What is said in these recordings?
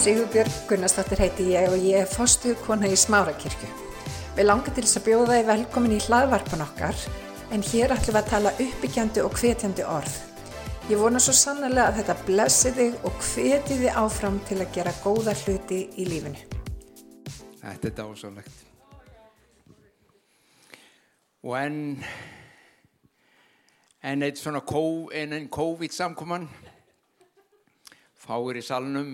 Sigurbjörg Gunnarsdóttir heiti ég og ég er fostu kona í Smárakirkju. Við langar til þess að bjóða þið velkomin í hlaðvarpan okkar en hér ætlum við að tala uppbyggjandi og hvetjandi orð. Ég vona svo sannlega að þetta blessi þig og hveti þið áfram til að gera góða hluti í lífinu. Þetta er dásalegt. Og enn, enn eitt svona COVID-samkoman, fáir í salnum,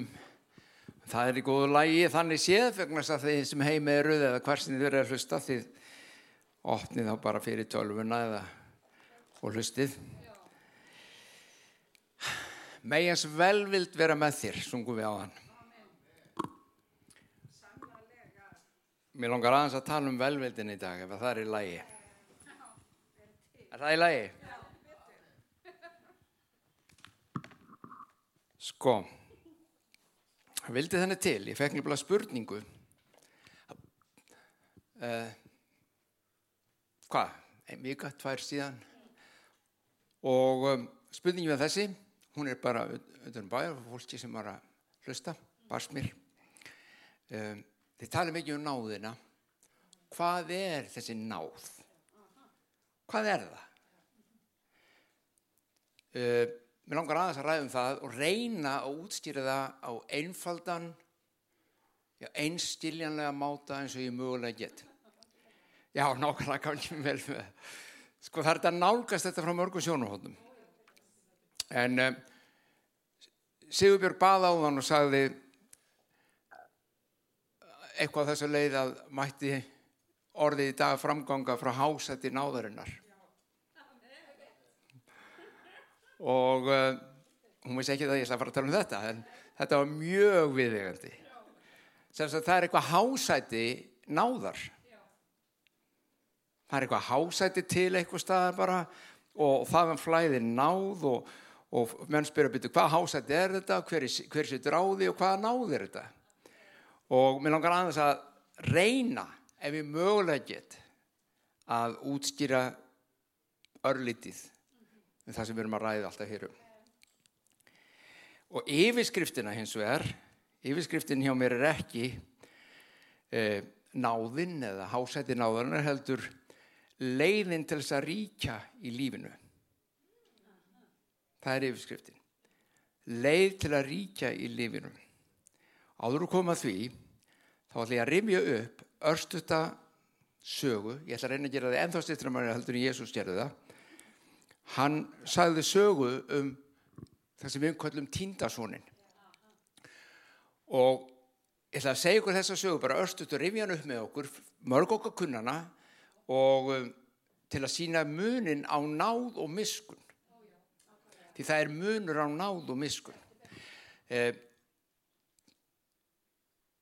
það er í góðu lægi þannig séð, vegna þess að þið sem heim eruð eða hversin þið verið að hlusta, þið opnið þá bara fyrir tölvuna eða og hlustið. Megins velvild vera með þér, sungum við á hann. Mér langar aðeins að tala um velvildin í dag ef að það er í lagi. Er það í lagi? Sko, vildi þenni til, ég fekk nefnilega spurningu. Uh, hvað? Ein vika, tvær síðan. Og um, spurningin með þessi, hún er bara utan bæjar, fólki sem var að hlusta, barst mér. Um, Þið tala mikið um náðina. Hvað er þessi náð? Hvað er það? Uh, mér langar aðeins að ræða um það og reyna að útskýra það á einfaldan, já, einstiljanlega máta eins og ég mögulega get. Já, nákvæmlega kannski vel með. Sko það er þetta nálgast þetta frá mörgum sjónuhóndum. En uh, Sigurbjörg baða á þann og sagði eitthvað þessu leið að mætti orðið í dag framganga frá hásætti náðarinnar og uh, hún veist ekki það ég ætla að fara að tala um þetta en þetta var mjög viðegandi sem að það er eitthvað hásætti náðar. Það er eitthvað hásætti til eitthvað staðar bara og þaðan flæðir náð og, og menn spyrja að byrja hvað hásætti er þetta? Hver, hver sér dráði og hvaða náð er þetta? Og mér langar aðeins að reyna ef ég mögulega get að útskýra örlítið um það sem við erum að ræða alltaf hér um. Og yfirskriftina hins vegar, yfirskriftin hjá mér er ekki eh, náðinn eða hásætti náðarinnar heldur leiðin til þess að ríkja í lífinu. Það er yfirskriftin. Leið til að ríkja í lífinu. Áður að koma því, þá ætla ég að rimja upp örstuta sögu, ég ætla að reyna að gera það ennþá styrtra manni heldur en Jésús gerði það. Hann sagði sögu um það sem við kallum tíndasónin. Og ég ætla að segja ykkur þessa sögu, bara örstuta rimja hann upp með okkur, mörg okkar kunnana og um, til að sína munin á náð og miskun. Því það er munur á náð og miskun. Eh,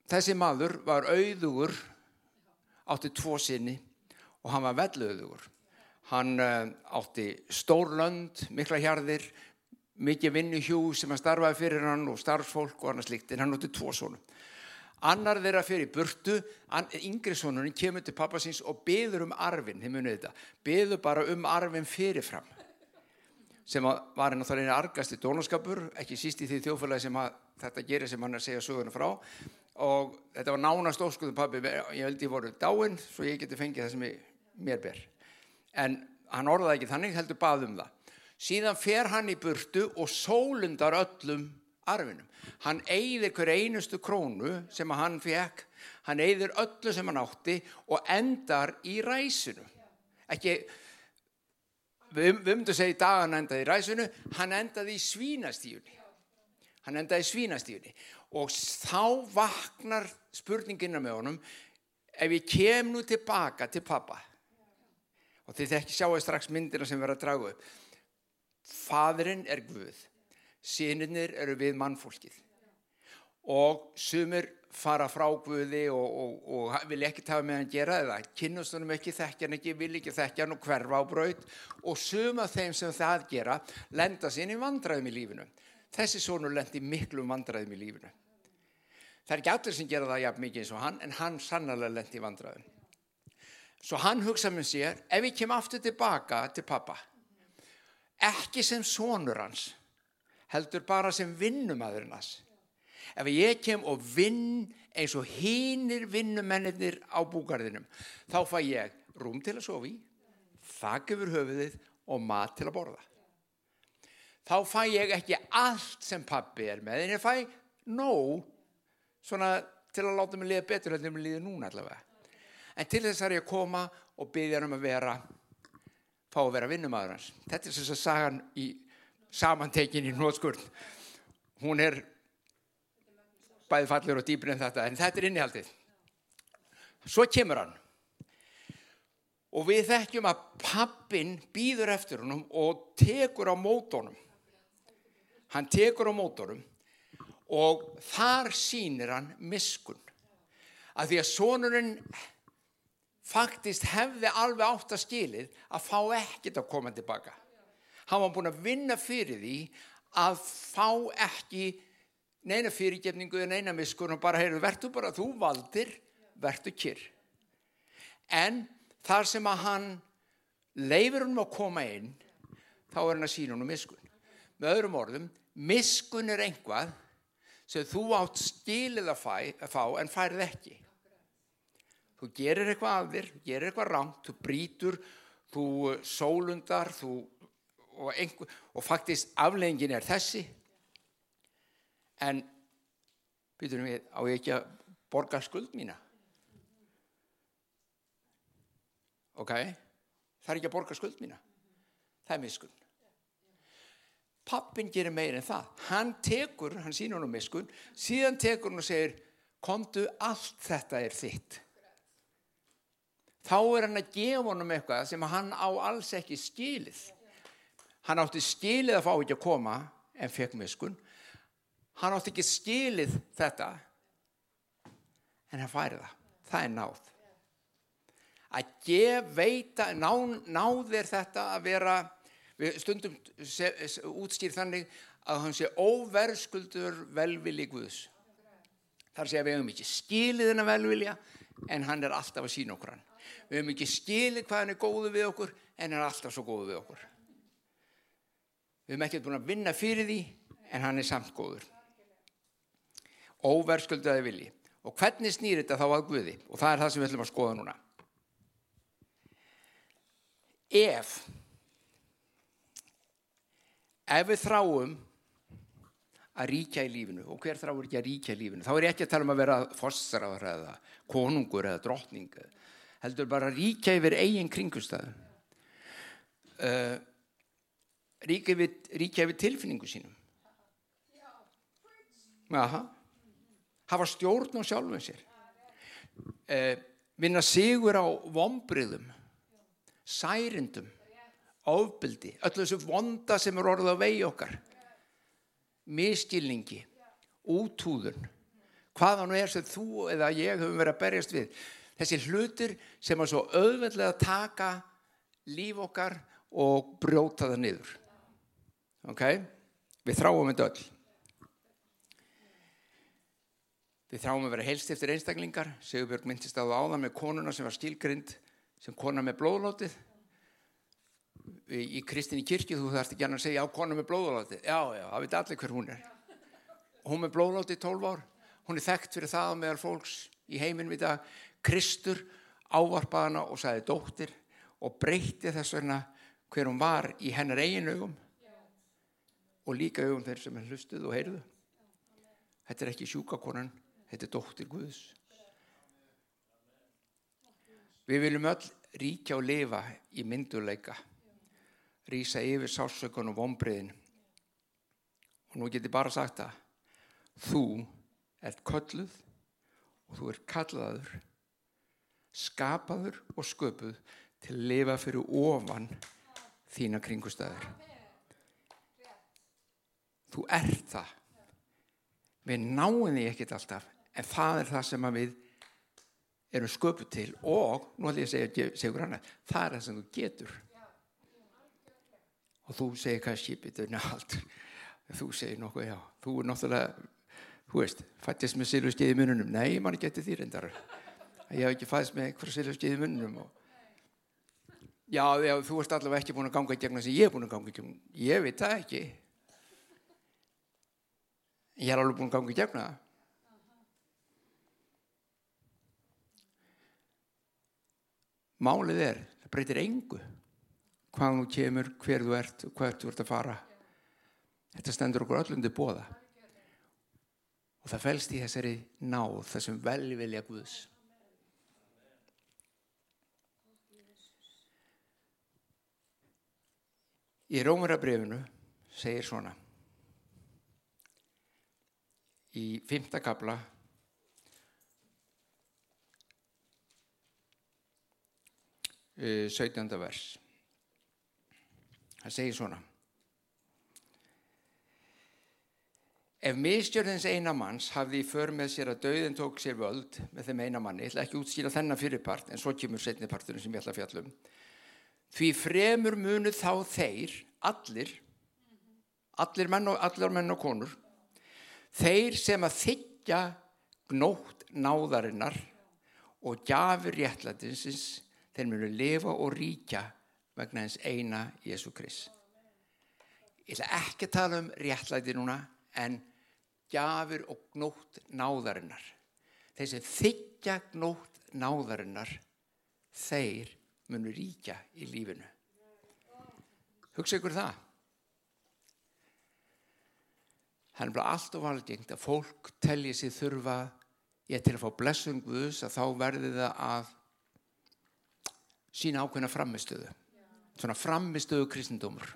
Þessi maður var auðugur, átti tvo sinni og hann var vellauðugur. Hann uh, átti stór lönd, mikla hjarðir, mikið vinnu hjú sem hann starfaði fyrir hann og starfsfólk og annars líkt, en hann átti tvo sónum. Annar þeirra fyrir burtu, yngri sónunni kemur til pappa síns og beður um arfin, þið munið þetta, beður bara um arfin fyrirfram sem var hann þá reynir argast í dónaskapur, ekki síst í því þjófélagi sem að, þetta gerir sem hann er að segja söguna frá og þetta var nánast óskuðu pabbi, ég held ég voru dáinn svo ég geti fengið það sem ég, mér ber en hann orðaði ekki þannig heldur bað um það. Síðan fer hann í burtu og sólundar öllum arfinum, hann eigðir hver einustu krónu sem hann fekk hann eigðir öllu sem hann átti og endar í ræsinu. Ekki við, við umtum að segja í dag hann endaði í ræsinu hann endaði í svínastíunni hann endaði í svínastíunni og þá vaknar spurningina með honum ef ég kem nú tilbaka til pappa og þið þekki sjáu strax myndina sem verður að dragu upp. Fadurinn er Guð sínirnir eru við mannfólkið. Og sumir fara frá Guði og, og, og vil ekki tafa með hann gera eða kynnast honum ekki, þekkja hann ekki, vil ekki þekkja hann og hverfa á braut. Og suma þeim sem það gera lenda sín í vandræðum í lífinu. Þessi sonur lendi miklu vandræðum í lífinu. Það er ekki allir sem gera það jafn mikið eins og hann, en hann sannlega lendi í vandræðum. Svo hann hugsa með sér, ef ég kem aftur tilbaka til pappa, ekki sem sonur hans, heldur bara sem vinnumæðurinn hans, ef ég kem og vinn eins og hinnir vinnumennir á búgarðinum, þá fæ ég rúm til að sofi, þakk yfir höfuðið og mat til að borða. Þá fæ ég ekki allt sem pappi er með, en ég fæ nóg svona til að láta mig liða betur en það mér liði núna allavega. En til þess er ég að koma og byggja hann um að vera, fá að vera vinnumæður hans. Þetta er þess að sagan í samantekin í nótskurð. Hún er bæði fallur og dýpir en þetta, en þetta er innihaldið. Svo kemur hann. Og við þekkjum að pappin býður eftir honum og tekur á mótónum. Hann tekur á mótónum og þar sínir hann miskun. Að því að sonurinn faktist hefði alveg átt að skilið að fá ekkit að koma tilbaka. Hann var búin að vinna fyrir því að fá ekki neina fyrirgefningu eða neina miskun og bara heyrðu, verður bara þú valdir, verður kyrr. En þar sem að hann leifir hann að koma inn, þá er hann að sína um miskun. Með öðrum orðum, miskun er einhvað sem þú átt fæ, að fá en færð ekki. Þú gerir eitthvað af þér, gerir eitthvað rámt, þú brítur, þú sólundar þú, og, einhver, og faktist afleggingin er þessi. En byrjum við á ekki að borga skuld mína. Ok, það er ekki að borga skuld mína. Það er miskun. Pappin gerir meir en það. Hann tekur, hann sínur hann um miskun, síðan tekur hann og segir, komdu, allt þetta er þitt. Þá er hann að gefa honum eitthvað sem hann á alls ekki skilið. Hann átti skilið að fá ekki að koma en fekk miskun. Hann átti ekki skilið þetta en hann færi það. Það er náð. Að gef, veita, ná, náðir þetta að vera við stundum útskýr þannig að hann sé óverðskuldur velvili Guðs þar sé að við hefum ekki skilið hennar velvilja en hann er alltaf að sína okkur hann við hefum ekki skilið hvað hann er góðu við okkur en hann er alltaf svo góðu við okkur. Við hefum ekki búin að vinna fyrir því en hann er samt góður. Óverðskuldaði vilji. Og hvernig snýr þetta þá að Guði? Og það er það sem við ætlum að skoða núna. Ef ef við þráum að ríkja í lífinu og hver þráur ekki að ríkja í lífinu? Þá er ég ekki að tala um að vera fostrar eða konungur eða drottning heldur bara ríkja yfir eigin kringustæðu uh, ríkja, yfir, ríkja yfir tilfinningu sínum. Aha. hafa stjórn á sjálfum sér. Uh, vinna sigur á vombriðum særindum ofbeldi, öllu þessu vonda sem er orðið á vegi okkar. Miskilningi útúðun hvaða nú er sem þú eða ég höfum verið að berjast við þessi hlutir sem er svo auðveldlega að taka líf okkar og brjóta það niður. Ok? Við þráum þetta öll. Við þráum að vera helst eftir einstaklingar. Sigurbjörg myndist að áða með konuna sem var stílgrind sem kona með blóðlótið í kristinni kirkju þú þarfst ekki að segja á konu með blóðláti já, já, það veit allir hver hún er. Hún með blóðláti í 12 ár. Hún er þekkt fyrir það meðal fólks í heiminum í dag. Kristur ávarpaði hana og sagði dóttir og breytti þess vegna hver hún var í hennar eigin augum og líka augum þeir sem er hlustuð og heyrðu. Þetta er ekki sjúkakonan þetta er dóttir Guðs. Við viljum öll ríkja og lifa í mynduleika rýsa yfir sásökun og vonbriðin og nú getur bara sagt að þú ert kölluð og þú ert kallaður skapaður og sköpuð til að lifa fyrir ofan þína kringustæður þú ert það. Við náum því ekkit alltaf en það er það sem við erum sköpuð til og nú ætlum ég að segja, segja hana, það er það sem þú getur. Og þú segir kannski þú segir nokkuð já þú er náttúrulega þú veist, fættist með silvuskeið í mununum nei, mann geti því reyndar ég hef ekki fæðist með eitthvað silvuskeið í mununum og... já, já, þú ert allavega ekki búin að ganga í gegna sem ég er búin að ganga í gegna ég veit það ekki Ég er alveg búin að ganga í gefna það. Málið er, það breytir engu hvað þú kemur, hver þú ert og hvert þú ert að fara. Þetta stendur okkur öllundi bóða. Og það fælst í þessari náð, þessum velvilja Guðs. Í Rómurabrifinu segir svona í fymta kabla uh, 17. vers það segir svona Ef mistjörðins eina manns hafði í för með sér að dauðin tók sér völd með þeim eina manni, ég ætla ekki að útskýra þennan fyrirpart en svo kemur setniparturinn sem ég ætla að fjallum því fremur munu þá þeir, allir allir menn og, allir menn og konur þeir sem að þykja gnótt náðarinnar og gjafur réttlætinsins þeir munu lifa og ríkja vegna hens eina Jésu Krist. Ég ætla ekki að tala um réttlæti núna en gjafur og gnótt náðarinnar. Þeir sem þykja gnótt náðarinnar þeir munu ríkja í lífinu. Hugsa ykkur það. Er bara allt og valgengt að fólk telji sér þurfa ég til að fá blessun Guðs að þá verði það að sína ákveðna framistöðu svona framistöðu kristendómur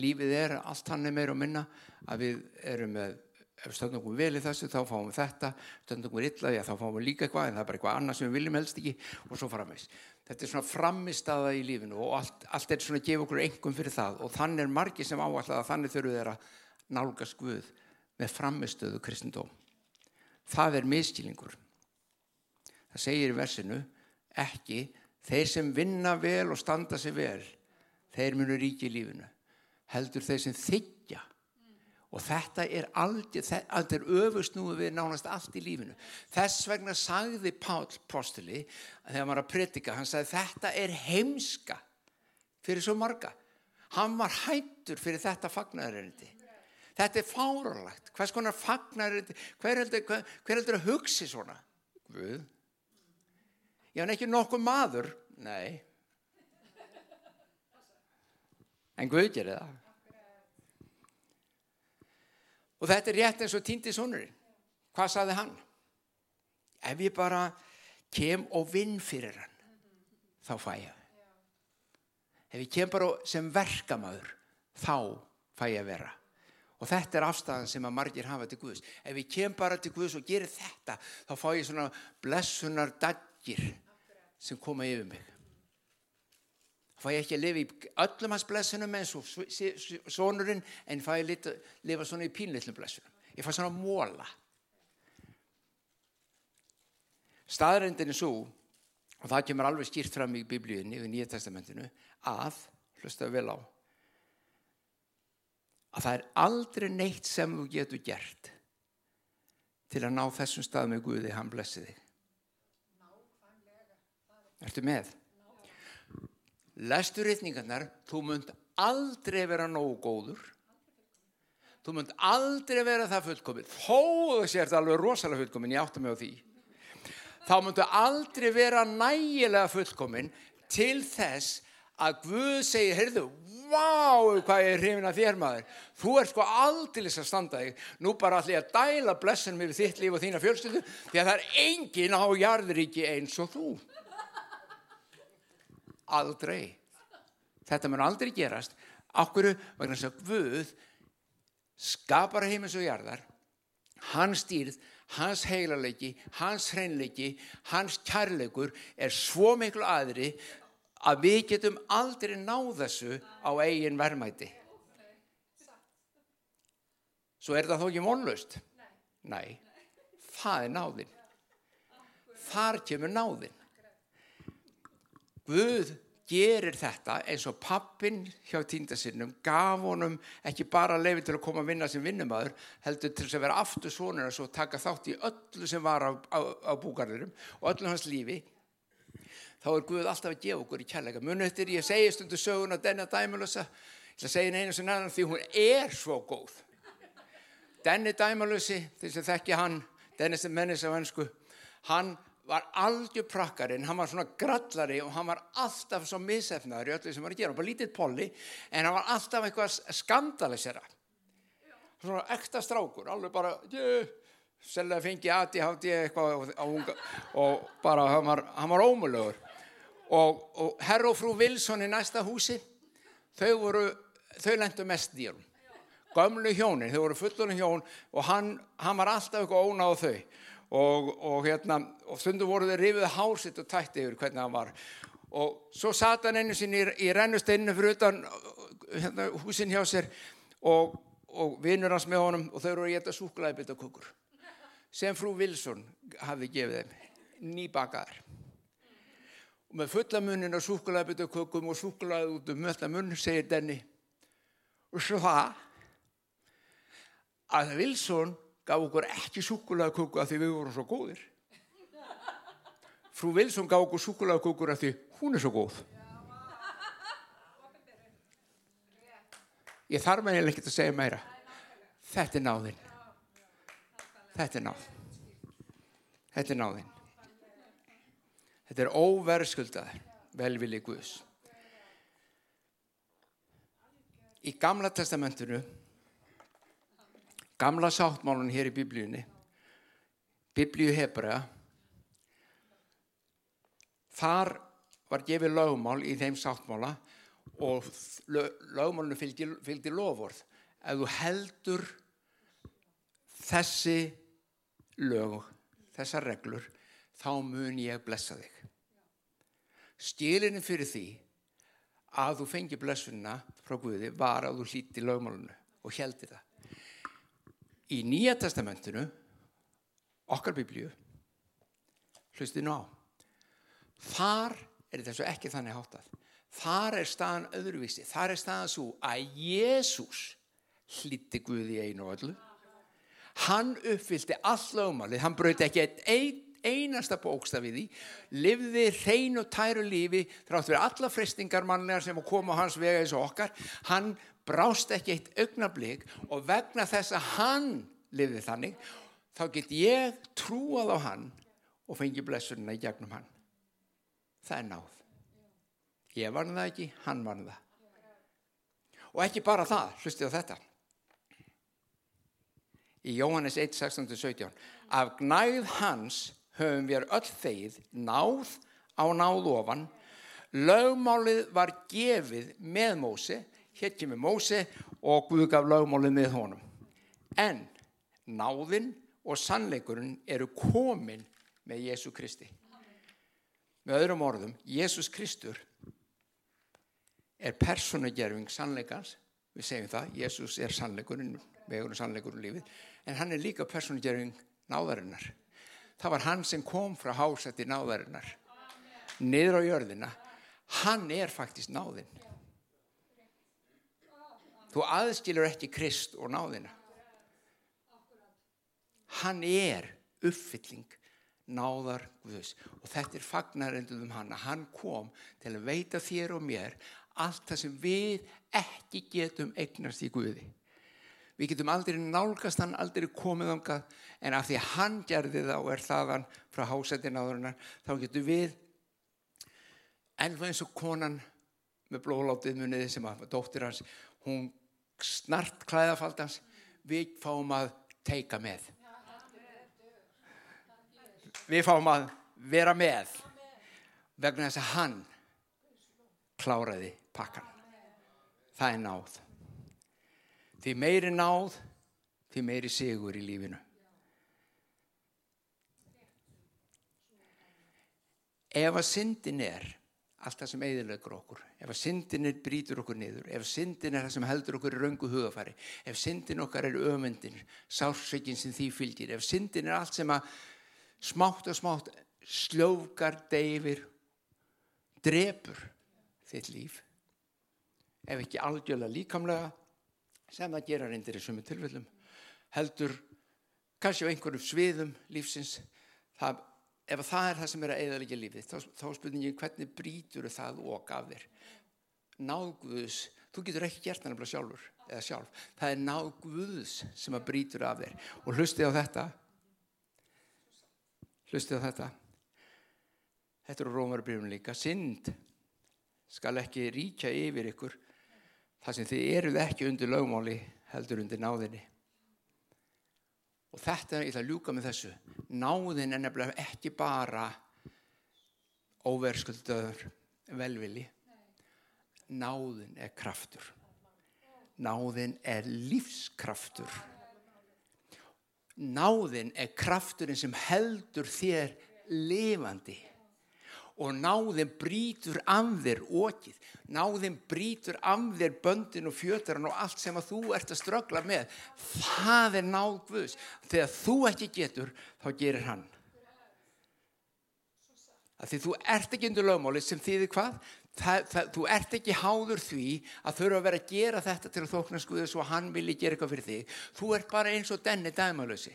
lífið er allt hann er meira og minna að við erum með ef við okkur vel í þessu þá fáum við þetta stöndum okkur illa já þá fáum við líka eitthvað en það er bara eitthvað annað sem við viljum helst ekki og svo framist þetta er svona framistaða í lífinu og allt, allt er svona að gefa okkur engum fyrir það og þannig er margi sem áallega að þannig þurfu þeirra nálgast Guð með framistöðu kristendóm það er miskilningur það segir í versinu ekki þeir sem vinna vel og standa sig vel þeir munu ríki í lífinu heldur þeir sem þykja og þetta er aldrei, þetta er öfusnúið við nánast allt í lífinu. Þess vegna sagði Pál Postuli þegar maður að predika, hann sagði þetta er heimska fyrir svo marga. Hann var hættur fyrir þetta fagnæðarinndi þetta er fáralagt hvers konar fagnæðarinndi hver heldur, að hugsi svona? Guð. Ég hann ekki nokkuð maður. Nei. En Guð gerir það Og þetta er rétt eins og týndi sonurinn. Hvað saði hann? Ef ég bara kem og vinn fyrir hann, þá fæ ég. Ef ég kem bara sem verkamæður, þá fæ ég að vera. Og þetta er afstæðan sem að margir hafa til Guðs. Ef ég kem bara til Guðs og gerir þetta, þá fá ég svona blessunar daggir sem koma yfir mig. Fæ ég ekki að lifa í öllum hans blessunum eins og sonurinn en fæ ég að lifa svona í pínlillum blessunum. Ég fæ svona móla. Staðrendin er svo, og það kemur alveg skýrt fram í biblíunni og nýja testamentinu, að, hlustaðu vel á, að það er aldrei neitt sem þú getur gert til að ná þessum stað með Guði, hann blessi þig. Ertu með? Lestu rítningarnar, þú munt aldrei vera nógu góður, þú munt aldrei vera það fullkomin, þó þú sért alveg rosalega fullkomin, ég átta mig á því, þá muntu aldrei vera nægilega fullkomin til þess að Guð segir, heyrðu, vá, hvað ég er hrifin að þér maður, þú ert sko aldrei að standa þig, nú bara allir að dæla blessunum yfir þitt líf og þína fjölskyldu, því að það er engin á jarðuríki eins og þú. Aldrei. Þetta mun aldrei gerast. Akkur vegna þess að Guð skapar heimins og jarðar, hans stýrð, hans heilarleiki, hans hreinleiki, hans kærleikur er svo miklu aðri að við getum aldrei náð þessu á eigin verðmæti. Svo er það þó ekki mónlaust? Nei, það er náðin. Þar kemur náðin. Guð gerir þetta eins og pappin hjá tíndasinnum gaf honum ekki bara lefi til að koma að vinna sem vinnumæður heldur til að vera aftur svonur og svo taka þátt í öllu sem var á, á, á búgarðurum og öllu hans lífi þá er Guð alltaf að gefa okkur í kærleika. Munu eftir ég segi stundu sögun á denna dæmulösa ég ætla að segja einu sem annan því hún er svo góð. Denni Dæmalösi, þeir sem þekki hann, Dennis Mennis á ennsku, hann var algjör prakkarinn, hann var svona grallari og hann var alltaf svo misefnaður í öllu sem var að gera, var lítið polli en hann var alltaf eitthvað skandalisera. Svona ekta strákur alveg bara yeah, selga fengi aði hátti eitthvað unga og bara hann var, var ómulögur og, og herr og frú Wilson í næsta húsi þau voru, þau lendu mest dýrum gömlu hjónin, þau voru fullunum hjón og hann, hann var alltaf eitthvað ónáð þau og, og hérna og stundum voru þeir rifið hársitt og tætti yfir hvernig hann var. Og svo satt hann einu sinni í, í rennusteinu fyrir utan hérna, húsin hjá sér og, og vinnur hans með honum og þau eru að geta súkulæðbytta kukur sem frú Wilson hafi gefið þeim nýbakaðar. Og með fulla munnin af súkulæðbytta kukum og súkulæði út um mölla munn segir Denni og svo það að Wilson gaf okkur ekki súkulæðaköku að því við vorum svo góðir. Frú Wilson gaf okkur súkulæðakökur að því hún er svo góð. Ég þarf henni ekkert að segja meira. Þetta er náðinn. Þetta er náð. Þetta er náðinn. Þetta er óverðskuldaður velvili Guðs. Í gamla testamentinu gamla sáttmálun hér í biblíunni biblíu hebrea þar var gefið lögmál í þeim sáttmála og lögmálunu fylgdi, fylgdi lofórð ef þú heldur þessi lög þessar reglur þá mun ég blessa þig. Stílinni fyrir því að þú fengi blessunna frá Guði var að þú hlíti lögmálunu og heldi það í Nýja testamentinu okkar biblíu hlustið ná þar er þessu ekki þannig háttað. Þar er staðan öðruvísi. Þar er staðan svo að Jésús hlíti Guði einu og öllu. Hann uppfyldi all lögmálið, hann brauti ekki ein, einasta bókstaf við því. Livði hrein og tæru lífi þrátt fyrir alla frestingar mannlegar sem koma á hans vega eins og okkar. Hann brást ekki eitt augnablík og vegna þess að hann lifið þannig þá get ég trúað á hann og fengi blessunina í gegnum hann. Það er náð. Ég varði það ekki, hann varði það. Og ekki bara það, hlustið á þetta. Í Jóhannes 1, 16-17 af gnæð hans höfum við öll þeir náð á náð ofan. Lögmálið var gefið með Mósi hér kemur Mósi og Guð gaf lögmálið með honum. En náðinn og sannleikurinn eru komin með Jésu Kristi. Með öðrum orðum, Jésús Kristur er personagerfing sannleikans, við segjum það, Jésús er sannleikurinn, vegurinn sannleikurinn lífið, en hann er líka personagerfing náðarinnar. Það var hann sem kom frá hásætti náðarinnar, niður á jörðina, hann er faktist náðinn. Þú aðskilur ekki Krist og náðina. Hann er uppfylling náðar Guðs og þetta er fagnarendum um hann að hann kom til að veita þér og mér allt það sem við ekki getum eignast í Guði. Við getum aldrei nálgast hann, aldrei komið ángað en af því að hann gerði það og er þaðan frá hásættin áðurinnar þá getum við ennvað eins og konan með blólátið muniði sem að dóttir hans, hún snart klæðafaldans við fáum að teika með. Við fáum að vera með vegna þess að hann kláraði pakkan það er náð. Því meiri náð því meiri sigur í lífinu. Ef að syndin er allt það sem eiðilegur okkur. Ef að syndin er brítur okkur niður ef syndin er það sem heldur okkur í raungu hugafari ef syndin okkar er ömyndin sársveikin sem því fylgir ef syndin er allt sem að smátt og smátt sljókar deyfir drepur þitt líf ef ekki algjörlega líkamlega sem það gera reyndir í sumu tilfellum heldur kannski á einhverjum sviðum lífsins það ef það er það sem er að eðalega lífið þá, þá spurningin hvernig brítur það okk af þér náðguðus Þú getur ekki gert það nefnilega sjálfur eða sjálf. Það er náð Guðs sem að brýtur af þér. Og hlustið á þetta. Hlustið á þetta. Þetta eru rómarbrifin líka. Synd skal ekki ríkja yfir ykkur þar sem þið eruð ekki undir lögmáli heldur undir náðinni. Og þetta er, ég ætla að ljúka með þessu, náðin er nefnilega ekki bara óverskuldaður velvili. Náðin er kraftur. Náðin er lífskraftur. Náðin er krafturinn sem heldur þér lifandi og náðin brítur af þér okið, náðin brítur af þér böndin og fjötaran og allt sem að þú ert að strögla með. Það er náð Guðs. Þegar þú ekki getur, þá gerir hann. Að því þú ert ekki undir lögmáli sem þýðir hvað? Það, það, þú ert ekki háður því að þurfa að vera að gera þetta til að þókna skuðis og hann vilji gera eitthvað fyrir þig. Þú ert bara eins og denni dæmalösi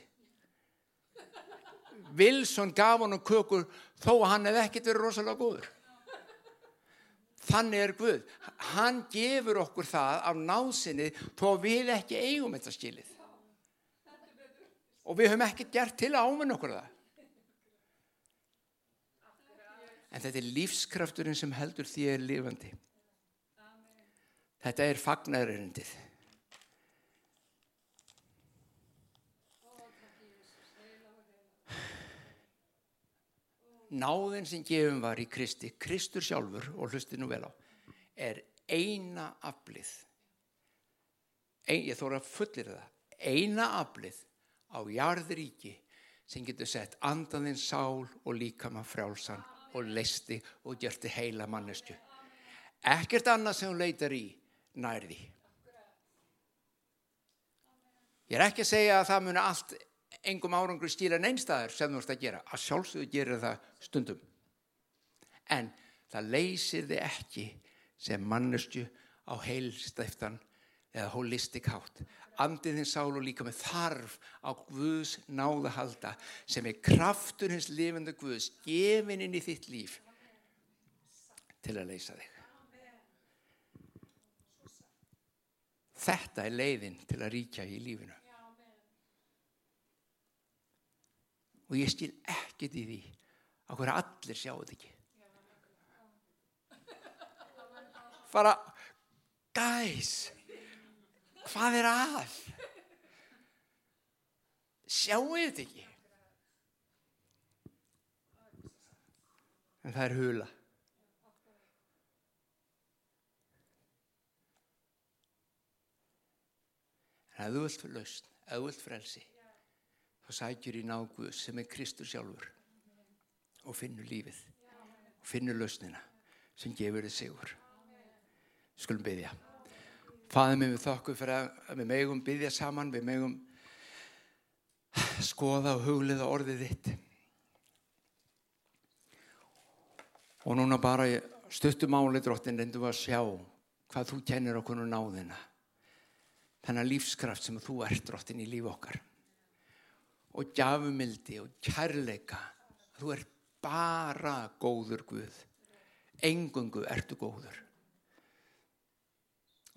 Wilson gaf honum kökur þó að hann hefði ekkert verið rosalega góður. Þannig er Guð. Hann gefur okkur það af násinni þó við ekki eigum þetta skilið. Og við höfum ekkert gert til að ámenn okkur það. En þetta er lífskrafturinn sem heldur því er lifandi. Þetta er fagnarerindið. Náðin sem gefum var í Kristi, Kristur sjálfur og hlusti nú vel á, er eina aflið, ein, ég þóra fullir það, eina aflið á jarðuríki sem getur sett andaðinn sál og líkama frjálsan og leisti og gjörti heila mannestu. Ekkert annað sem hún leitar í nærði. Ég er ekki að segja að það muni allt engum árangur skýra neinstæðar sem þú ert að gera. Að sjálfsögðu gerir það stundum. En það leysir þið ekki sem mannestu á heilstæftan eða holistik hátt. Andiðin sál og líka með þarf á Guðs náða halda sem er kraftur hins lifenda Guðs gefin inn í þitt líf til að leysa þig. Þetta er leiðin til að ríkja í lífinu og ég skil ekkert í því að hverja allir sjáu þetta ekki. Fara gæs hvað er að? Sjáu þetta ekki? En það er hula. En að þú vilt lausn að þú vilt frelsi þá sækjur í náguð sem er Kristur sjálfur og finnur lífið og finnur lausnina sem gefur þið sigur. Skulum byggja Fæðum við þokku fyrir að við megum byggja saman við megum skoða og hugliða orðið þitt. Og núna bara stuttum áli drottin reyndu að sjá hvað þú kennir okkur og náðina. Þennan lífskraft sem þú ert drottin í líf okkar og gjafumildi og kærleika. Þú ert bara góður Guð. Engungu ertu góður.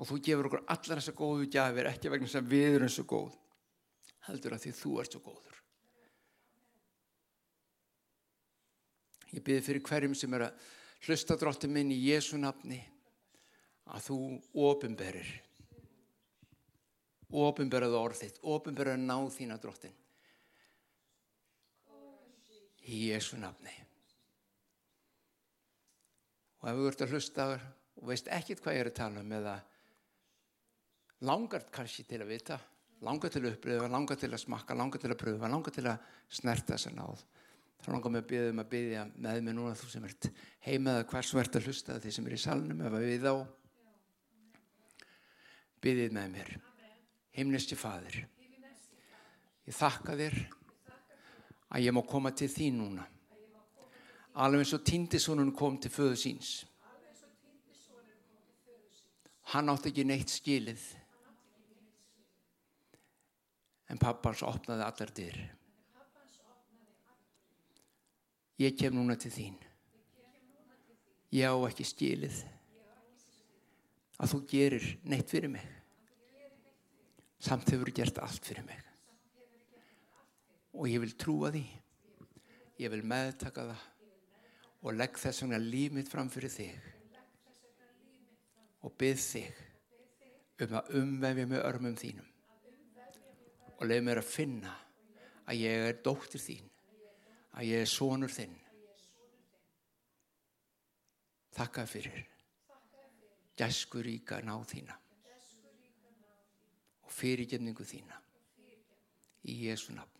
Og þú gefur okkur allar þessar góðu gjafir, ekki vegna sem við erum svo góð. Heldur að því þú ert svo góður. Ég byrði fyrir hverjum sem er að hlusta dróttin minn í Jésu nafni að þú ofinberir. Ofinberað orðitt, ofinberað náð þína dróttin í Jésu nafni. Og ef þú ert að hlusta og veist ekkit hvað ég er að tala um eða langar kannski til að vita, langar til að upplifa, langar til að smakka, langar til að pröfa, langar til að snerta þessa náð. Þá langar mér að byggja um að byggja með mig núna þú sem ert heimaða hvers þú ert að hlusta því sem er í salnum ef við þá byggjið með mér. Himnisti fadir, ég þakka þér að ég má koma til þín núna. Alveg eins og tindisónun kom til föðu síns. Hann átti ekki neitt skilið. En pappans opnaði allar dyr. Ég kem núna til þín. Ég á ekki skilið að þú gerir neitt fyrir mig. Samt hefur gert allt fyrir mig. Og ég vil trúa því. Ég vil meðtaka það. Og legg þess vegna líf mitt fram fyrir þig. Og byrð þig um að umvefja með örmum þínum. Og leið mér að finna að ég er dóttir þín að ég er sonur þinn. Þakka fyrir gæsku ríka ná þína og fyrirgefningu þína. Í Jésu nafni